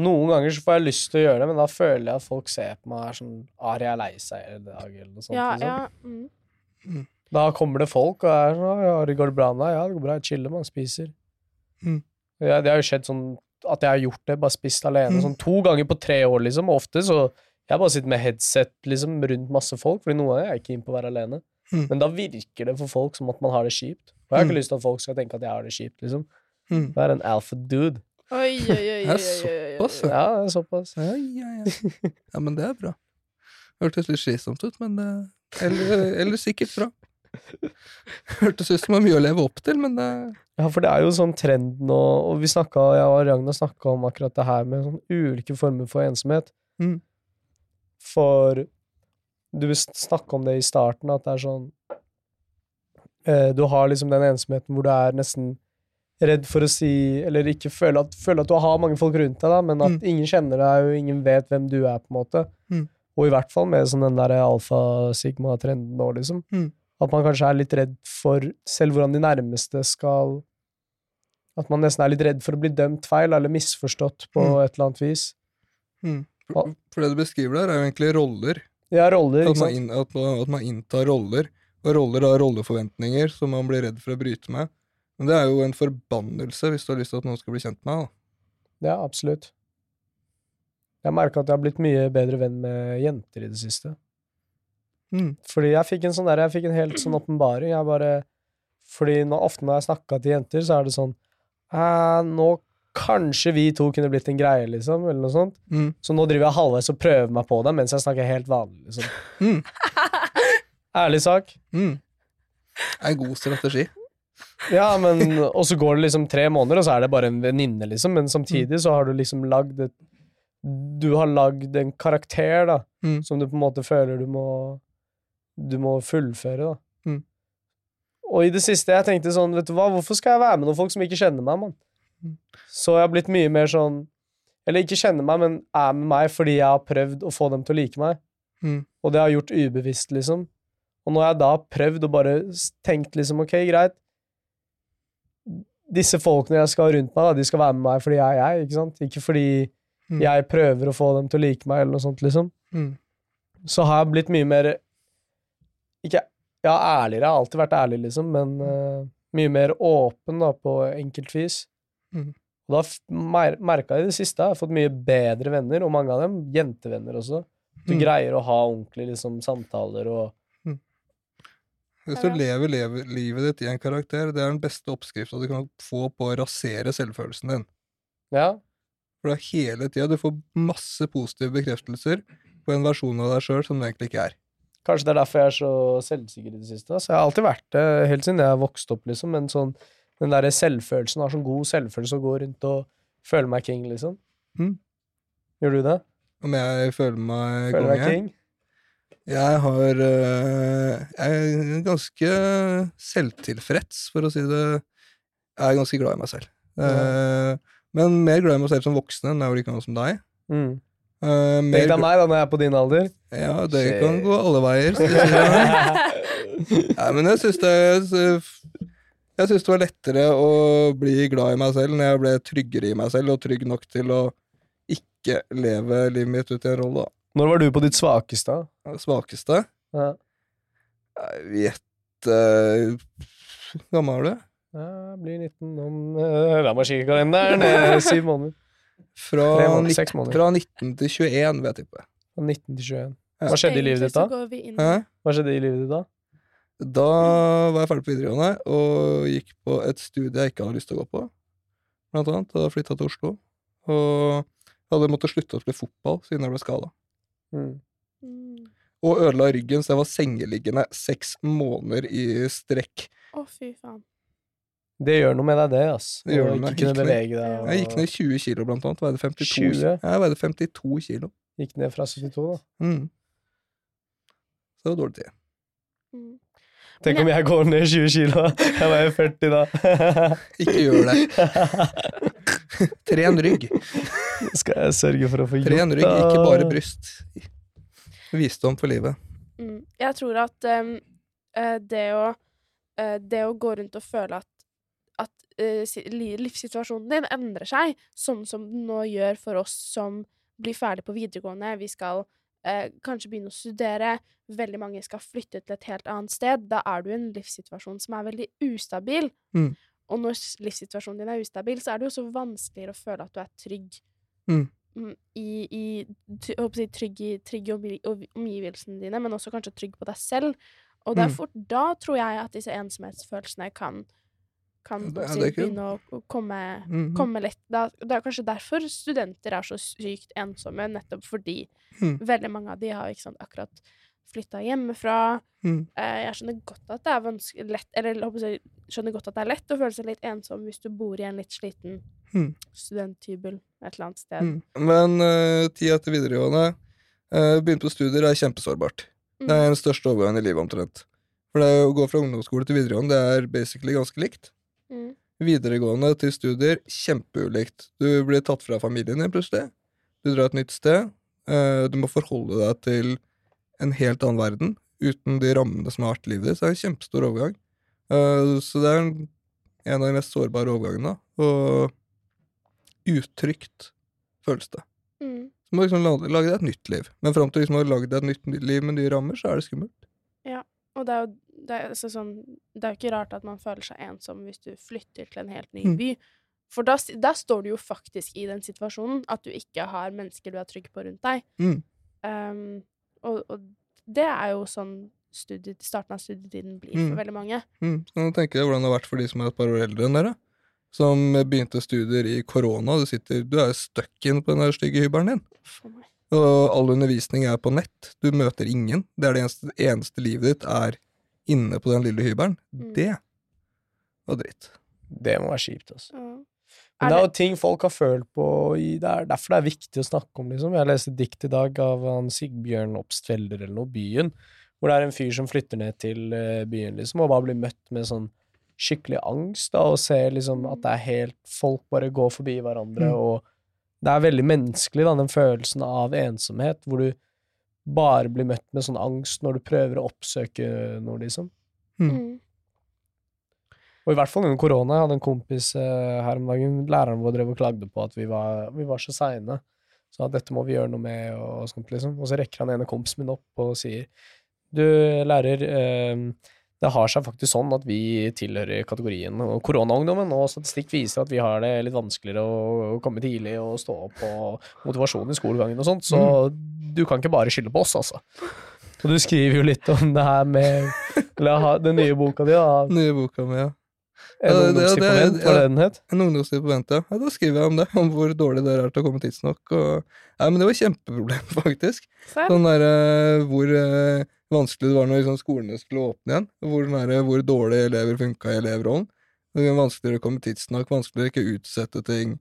Noen ganger så får jeg lyst til å gjøre det, men da føler jeg at folk ser på meg og er sånn Ari er lei seg i dag, eller noe sånt. ja, liksom. ja, mm. Da kommer det folk og er sånn ja, 'Går det bra med deg?' 'Ja, det går bra. Jeg chiller, man spiser'. Mm. Ja, det har jo skjedd sånn at jeg har gjort det, bare spist alene, Mm. sånn to ganger på tre år, liksom. Og ofte så Jeg bare sitter med headset liksom rundt masse folk, fordi noen ganger er jeg ikke keen på å være alene. Mm. Men da virker det for folk som at man har det kjipt. Og jeg har ikke Mm. lyst til at folk skal tenke at jeg har det kjipt, liksom. Mm. Jeg er en alpha dude. Oi, oi, oi, oi, Det er oi, oi, såpass, ja. Ja, det er såpass. Ja, ja, ja. <laughs> ja, men det er bra. Hørtes litt slitsomt ut, men det eller, eller sikkert bra. Hørtes ut som det var mye å leve opp til, men det Ja, for det er jo sånn trend nå, og vi snakka, jeg og Ragnar snakka om akkurat det her med sånn ulike former for ensomhet. Mm. For du snakka om det i starten, at det er sånn eh, Du har liksom den ensomheten hvor du er nesten redd for å si Eller ikke føle at, føle at du har mange folk rundt deg, da, men at Mm. ingen kjenner deg, og ingen vet hvem du er, på en måte. Mm. Og i hvert fall med sånn den der alfa-sigma-trenden nå, liksom. Mm. At man kanskje er litt redd for selv hvordan de nærmeste skal At man nesten er litt redd for å bli dømt feil eller misforstått på Mm. et eller annet vis. mm. For, for det du beskriver der, er jo egentlig roller. Ja, roller, At man, inn, at, at man inntar roller. Og roller har rolleforventninger som man blir redd for å bryte med. Men det er jo en forbannelse hvis du har lyst til at noen skal bli kjent med deg. Ja, absolutt. Jeg merka at jeg har blitt mye bedre venn med jenter i det siste. Mm. Fordi jeg fikk en sånn der, jeg fikk en helt sånn åpenbaring. Jeg bare Fordi nå, ofte når jeg snakka til jenter, så er det sånn eh, Nå kanskje vi to kunne blitt en greie, liksom, eller noe sånt. Mm. Så nå driver jeg halvveis og prøver meg på det mens jeg snakker helt vanlig, liksom. Mm. <laughs> Ærlig sak. Mm. Det er en god strategi. Ja, men Og så går det liksom tre måneder, og så er det bare en venninne, liksom. Men samtidig så har du liksom lagd et Du har lagd en karakter, da, Mm. som du på en måte føler du må Du må fullføre, da. Mm. Og i det siste jeg tenkte sånn, vet du hva, hvorfor skal jeg være med noen folk som ikke kjenner meg, mann? Så jeg har blitt mye mer sånn Eller ikke kjenner meg, men er med meg fordi jeg har prøvd å få dem til å like meg. Mm. Og det har jeg gjort ubevisst, liksom. Og når jeg da har prøvd og bare tenkt liksom, ok, greit Disse folkene jeg skal ha rundt meg, da, de skal være med meg fordi jeg er jeg, ikke sant? Ikke fordi Mm. jeg prøver å få dem til å like meg, eller noe sånt, liksom. Mm. Så har jeg blitt mye mer Ikke Ja, ærligere. Jeg har alltid vært ærlig, liksom, men uh, mye mer åpen, da, på enkelt vis. Mm. Og da mer, merka jeg i det siste, jeg har fått mye bedre venner, og mange av dem jentevenner også. Du Mm. greier å ha ordentlig liksom, samtaler og Hvis du lever, lever livet ditt i en karakter, det er den beste oppskrifta du kan få på å rasere selvfølelsen din. Ja. For det er hele tida du får masse positive bekreftelser på en versjon av deg sjøl som du egentlig ikke er. Kanskje det er derfor jeg er så selvsikker i det siste. Altså, jeg har alltid vært det, helt siden jeg vokste opp, liksom. Men sånn, den derre selvfølelsen, har sånn god selvfølelse og går rundt og føler meg king, liksom. Mm. Gjør du det? Om jeg føler meg Føler konge? king? Jeg har øh, Jeg er ganske selvtilfreds, for å si det Jeg er ganske glad i meg selv. Eh, men mer glad i meg selv som voksen enn jeg var gammel som deg. Mm. Uh, Tenk deg meg, da, når jeg er på din alder. Ja, det kan gå alle veier. <laughs> Nei, men jeg syns det Jeg syns det var lettere å bli glad i meg selv når jeg ble tryggere i meg selv, og trygg nok til å ikke leve livet mitt ut i en rolle. Når var du på ditt svakeste? Svakeste Ja. Jeg vet uh, gammel er du? Jeg blir 19 om uh, La meg kikke i kalenderen. Syv måneder. Fra, måneder, måneder. fra 19 til 21, vil jeg tippe. Fra 19 til 21. Ja. Hva skjedde i livet ditt da? Hva skjedde i livet ditt da? Da var jeg ferdig på videregående og gikk på et studie jeg ikke hadde lyst til å gå på. Blant annet. Da flytta til Oslo. Og hadde måttet slutte å spille fotball siden jeg ble skada. Mm. Og ødela ryggen, så jeg var sengeliggende seks måneder i strekk. Å, fy faen. Det gjør noe med deg, det, ass. Det gjør noe med- ikke kunne bevege deg. Og... Jeg gikk ned 20 kilo, blant annet. Veide 52 20? Jeg veide 52 kilo. Gikk ned fra 72, da. Mm. Så det var dårlig tid. Mm. Tenk om jeg går ned 20 kilo. Jeg veier 40 da. <laughs> Ikke gjør det. <laughs> Tren rygg. Skal jeg sørge for å få gjort Tren rygg, ikke bare bryst. Visdom for livet. Mm. Jeg tror at eh, det å eh, Det å gå rundt og føle at, at eh, livssituasjonen din endrer seg, sånn som den nå gjør for oss som blir ferdig på videregående. Vi skal eh, kanskje begynne å studere. Veldig mange skal flytte til et helt annet sted. Da er du i en livssituasjon som er veldig ustabil. Mm. Og når livssituasjonen din er ustabil, så er det jo så vanskeligere å føle at du er trygg. Mm. Mm, I, i, jeg trygg i trygg omgivelsene dine, men også kanskje trygg på deg selv. Og det er Mm. fort da, tror jeg, at disse ensomhetsfølelsene kan, kan ikke- begynne å komme, komme, -hmm. komme litt da, Det er kanskje derfor studenter er så sykt ensomme, nettopp fordi Mm. veldig mange av de har ikke sant, akkurat flytta hjemmefra. Mm. Eh, jeg skjønner godt at det er vanskelig lett, eller jeg skjønner godt at det er lett å føle seg litt ensom hvis du bor i en litt sliten Mm. studenthybel et eller annet sted. Mm. Men uh, tida etter videregående, uh, begynne på studier, er kjempesårbart. Mm. Det er den største overgangen i livet, omtrent. For det å gå fra ungdomsskole til videregående, det er basically ganske likt. Mm. Videregående til studier, kjempeulikt. Du blir tatt fra familien din plutselig. Du drar et nytt sted. eh, du må forholde deg til en helt annen verden uten de rammene som har vært livet ditt. Så det er en kjempestor overgang. Eh, så det er en, av de mest sårbare overgangene. Og utrygt føles det. Mm. Så må du liksom lage, deg et nytt liv. Men fram til liksom å lagd deg et nytt liv med nye rammer, så er det skummelt. Og det er jo det er, altså sånn, det er jo ikke rart at man føler seg ensom hvis du flytter til en helt ny Mm. by. For da, da står du jo faktisk i den situasjonen at du ikke har mennesker du er trygg på rundt deg. Mm. Um, og, og det er jo sånn studiet, starten av studietiden blir for Mm. veldig mange. Mm. Så kan tenker jeg hvordan det har vært for de som er et par år eldre enn dere. Som begynte studier i korona. Du, sitter, du er jo stuck inn på den stygge hybelen din. For meg. Og all undervisning er på nett. Du møter ingen. Det er det eneste, eneste livet ditt er inne på den lille hybelen. Mm. Det var dritt. Det må være kjipt, altså. Mm. Men Er det er jo ting folk har følt på i, Det er derfor det er viktig å snakke om, liksom. Jeg leste et dikt i dag av han Sigbjørn Obstfelder eller noe, Byen, hvor det er en fyr som flytter ned til eh, byen, liksom, og bare blir møtt med sånn skikkelig angst, da, og ser liksom at det er helt Folk bare går forbi hverandre, Mm. og det er veldig menneskelig, da, den følelsen av ensomhet, hvor du bare blir møtt med sånn angst når du prøver å oppsøke noe, liksom. Mm. Og i hvert fall under korona. Jeg hadde en kompis eh, her om dagen, læreren vår drev og klagde på at vi var, vi var så seine. Så at dette må vi gjøre noe med, og sånt, liksom. Og så rekker han ene kompisen min opp og sier Du, lærer, eh, det har seg faktisk sånn at vi tilhører kategorien koronaungdommen, og statistikk viser at vi har det litt vanskeligere å komme tidlig og stå opp og motivasjon i skolegangen og sånt, så du kan ikke bare skylde på oss, altså. Og du skriver jo litt om det her med eller, den nye boka di, da. Nye boka mi, ja. En Ja, hva det- det den het? En ungdomstid på ja. ja. Da skriver jeg om det. Om hvor dårlig dere er til å komme tidsnok. Og... Nei, men det var kjempeproblem, <laughs> faktisk. Sånn derre hvor eh, vanskelig det var når liksom, skolene skulle åpne igjen. Hvor, den derre hvor dårlig elever funka i elevrollen. Det var Vanskeligere å komme tidsnok, vanskeligere ikke utsette ting.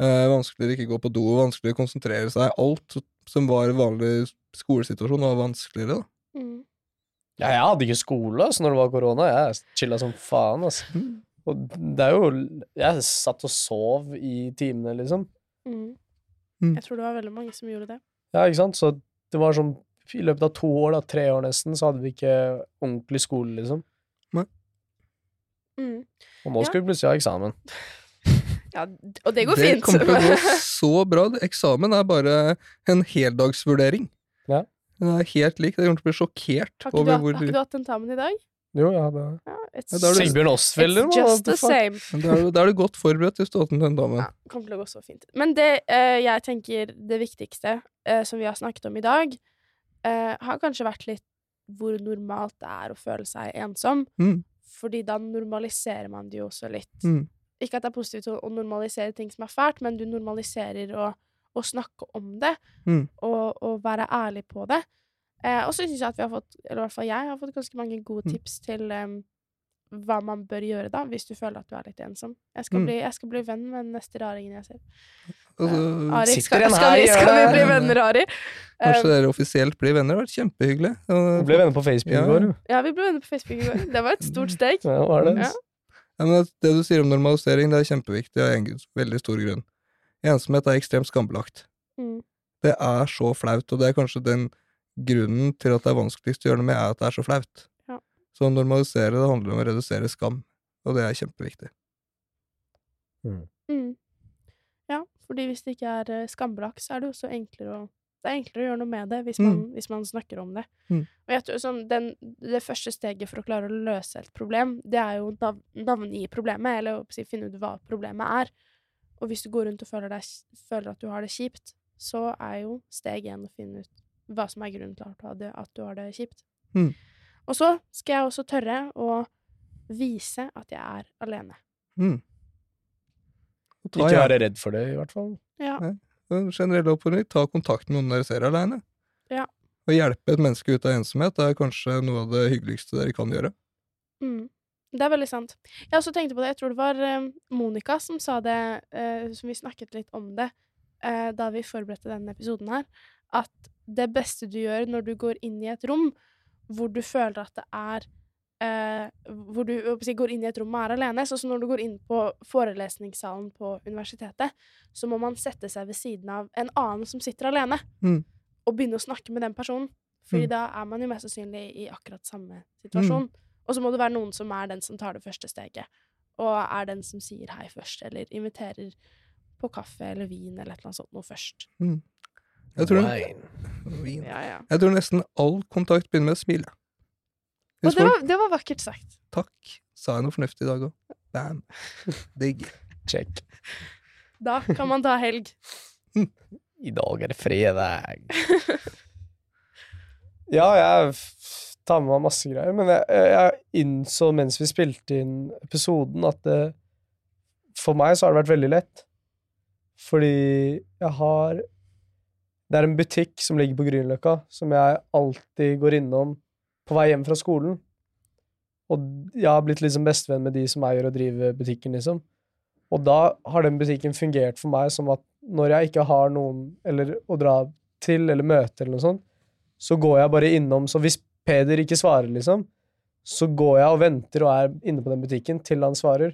Eh, vanskeligere ikke gå på do, vanskeligere konsentrere seg. Alt som var vanlig skolesituasjon, var vanskeligere, da. Mm. Ja, jeg hadde ikke skole altså, når det var korona. Jeg chilla som faen, altså. Mm. Og det er jo Jeg satt og sov i timene, liksom. Mm. Mm. Jeg tror det var veldig mange som gjorde det. Ja, ikke sant? Så det var sånn I løpet av to år, da, tre år nesten, så hadde vi ikke ordentlig skole, liksom. Mm. Og nå Ja. skal vi plutselig ha eksamen. Ja, og det går det fint. kommer til å gå <laughs> så bra. Eksamen er bare en heldagsvurdering. Ja. Den er helt lik. Jeg kommer til å bli sjokkert har, ikke du over hatt, hvor har ikke du hatt tentamen i dag? Jo, jeg hadde Ja, Sigbjørn Osfelder, it's just the same. Da er, du- er du godt forberedt hvis du har hatt en tentamen. Ja, kommer til å gå så fint. Men det uh, jeg tenker det viktigste uh, som vi har snakket om i dag, eh, har kanskje vært litt hvor normalt det er å føle seg ensom. Mm. Fordi da normaliserer man det jo også litt. Mm. Ikke at det er positivt å, å normalisere ting som er fælt, men du normaliserer å, å snakke om det, Mm. og, og være ærlig på det. Eh, og så syns jeg at vi har fått, eller i hvert fall jeg, har fått ganske mange gode Mm. tips til um, hva man bør gjøre da, hvis du føler at du er litt ensom. Jeg skal, Mm. bli, jeg skal bli venn med den neste raringen jeg ser. Altså, Ari, sitter skal, en skal, vi, skal vi bli venner, Ari? Kanskje Um, dere offisielt blir venner? Det har vært kjempehyggelig. Vi ble venner på Facebook i går. jo. ja, vi ble venner på Facebook i går. Det var et stort steg. Ja, var det? Ja. Ja, men det du sier om normalisering, det er kjempeviktig av en veldig stor grunn. Ensomhet er ekstremt skambelagt. Mm. Det er så flaut, og det er kanskje den grunnen til at det er vanskeligst å gjøre noe med, er at det er så flaut. Ja. Så å normalisere det handler om å redusere skam, og det er kjempeviktig. Mm. Ja, fordi hvis det ikke er eh, skambelagt, så er det jo så enklere å det er enklere å gjøre noe med det hvis man, hvis man snakker om det. Mm. Og jeg tror sånn, den, Det første steget for å klare å løse et problem, det er jo nav navngi problemet, eller å si, finne ut hva problemet er. Og hvis du går rundt og føler, deg, føler at du har det kjipt, så er jo steg én å finne ut hva som er grunnen til at du har det, at du har det kjipt. Mm. Og så skal jeg også tørre å vise at jeg er alene. Mm. Ikke være redd for det, i hvert fall. Ja. En generell oppfordring, ta kontakt med noen dere ser aleine. Ja. Å hjelpe et menneske ut av ensomhet er kanskje noe av det hyggeligste dere kan gjøre. Mm. Det er veldig sant. Jeg også tenkte på det, jeg tror det var eh, Monica som sa det, eh, som vi snakket litt om det eh, da vi forberedte denne episoden her, at det beste du gjør når du går inn i et rom hvor du føler at det er eh, Hvor du si, går inn i et rom og er alene, sånn som når du går inn på forelesningssalen på universitetet, så må man sette seg ved siden av en annen som sitter alene, Mm. og begynne å snakke med den personen. Fordi Mm. da er man jo mest sannsynlig i akkurat samme situasjon. Og så må det være noen som er den som tar det første steget, og er den som sier hei først, eller inviterer på kaffe eller vin eller et eller annet sånt noe først. Jeg tror, Wine. Vin. Ja, ja. jeg tror nesten all kontakt begynner med et smil. jeg. Og det var, det var vakkert sagt. Takk. Sa jeg noe fornuftig i dag òg? Bam. <laughs> Digg. Check. Da kan man ta helg. I dag er det fredag. <laughs> ja, jeg tar med meg masse greier, men jeg, jeg innså mens vi spilte inn episoden, at det, for meg så har det vært veldig lett. Fordi jeg har Det er en butikk som ligger på Grünerløkka, som jeg alltid går innom på vei hjem fra skolen. Og jeg har blitt liksom bestevenn med de som eier og driver butikken, liksom. Og da har den butikken fungert for meg som at når jeg ikke har noen eller å dra til eller møte eller noe sånt, så går jeg bare innom. Så hvis Peder ikke svarer, liksom, så går jeg og venter og er inne på den butikken til han svarer.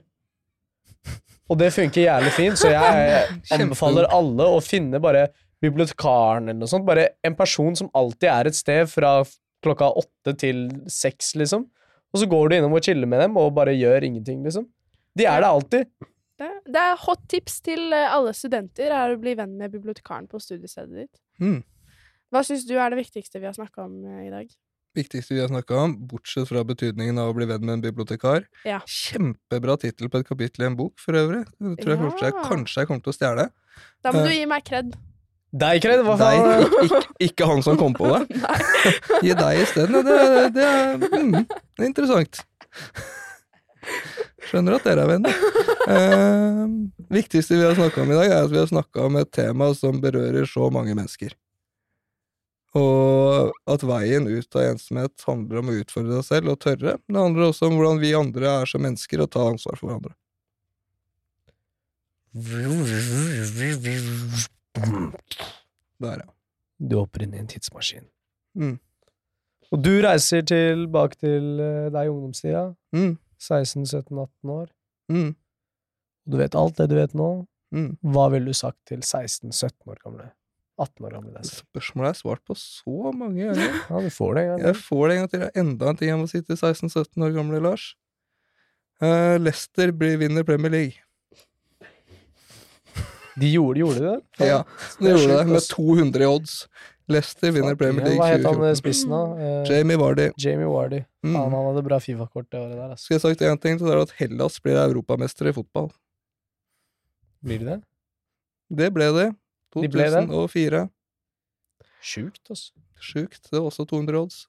Og det funker jævlig fint, så jeg <laughs> anbefaler alle å finne bare bibliotekaren eller noe sånt. Bare en person som alltid er et sted fra klokka åtte til seks, liksom. Og så går du innom og chiller med dem og bare gjør ingenting, liksom. De er det alltid. Det, det er hot tips til eh, alle studenter, er å bli venn med bibliotekaren på studiestedet ditt. Mm. Hva syns du er det viktigste vi har snakka om eh, i dag? Viktigste vi har snakka om, bortsett fra betydningen av å bli venn med en bibliotekar. Ja. Kjempebra tittel på et kapittel i en bok, for øvrig. Det tror jeg Ja. kanskje jeg kommer til å stjele. Da må Eh. du gi meg kred. Deg, Kred, hva faen? ikke, ikke, ikke han som kom på det. <laughs> Gi deg isteden. Det, Det, det, er- mm, det er interessant. Skjønner at dere er venner. Eh, viktigste vi har snakka om i dag, er at vi har snakka om et tema som berører så mange mennesker. Og at veien ut av ensomhet handler om å utfordre deg selv og tørre. Det handler også om hvordan vi andre er som mennesker og ta ansvar for hverandre. Der, ja. Du hopper inn i en tidsmaskin. Mm. Og du reiser tilbake til eh, deg i ungdomstida. Mm. 16-17-18 år. Mm. Du vet alt det du vet nå. Mm. Hva ville du sagt til 16-17 år gamle? 18 år gamle deg? Spørsmålet er svart på så mange ganger. <laughs> Ja, du får det en gang. Jeg får det en gang til. Det er enda en ting jeg må si til 16-17 år gamle Lars. Uh, Leicester blir vinner Premier League. De gjorde, gjorde de det? Ja, de gjorde det med 200 i odds. Leicester vinner Premier League 2014. Hva het han eh, 2014. spissen, da? Eh, Jamie Vardy. Jamie Wardy. Mm. Han, han hadde bra Fifa-kort det året der, altså. Skal jeg sagt én ting, så er det at Hellas blir europamester i fotball. Blir de det? Det ble det. De ble det? 2004. Sjukt, altså. Sjukt. Det var også 200 odds.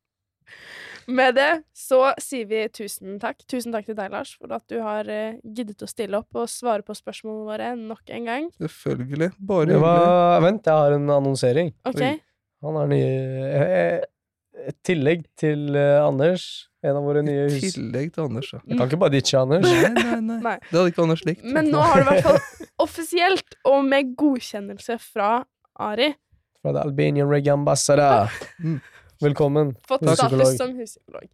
Med det så sier vi tusen takk. Tusen takk til deg, Lars, for at du har eh, giddet å stille opp og svare på spørsmålene våre nok en gang. Selvfølgelig. Bare hyggelig. var, vent, jeg har en annonsering. Okay. Han har nye eh, Et tillegg til eh, Anders, en av våre nye I hus... tillegg til Anders, ja. Jeg kan ikke bare ditche Anders. Nei, nei, nei. <laughs> Nei. Det hadde ikke Anders likt. Men nå har du i hvert fall offisielt, og med godkjennelse fra Ari, Fra The Albanian Reggae Ambassador. Mm. Velkommen. fått status som huspsykolog.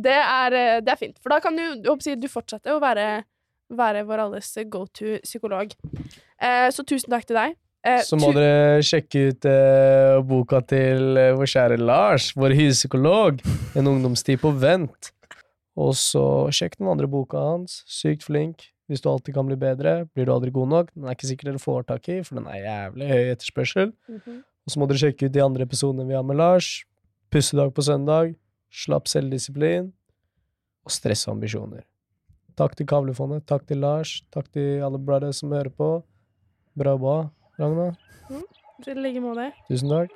Det er, eh, det er fint, for da kan du, du fortsette å være, være vår alles go to psykolog. Eh, så tusen takk til deg. Eh, Så må dere sjekke ut eh, boka til eh, vår kjære Lars, vår huspsykolog. En ungdomstid på vent. Og så sjekk den andre boka hans. Sykt flink. Hvis du alltid kan bli bedre, blir du aldri god nok. Den er ikke sikkert dere får tak i, for den er jævlig høy etterspørsel. Mhm. Og så må dere sjekke ut de andre episodene vi har med Lars. Pussedag på søndag. Slapp selvdisiplin. Og stress og ambisjoner. Takk til Kavlefondet. Takk til Lars. Takk til alle brothers som hører på. Bra jobba, Ragna. I like måte. Tusen takk.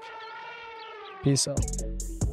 Peace out.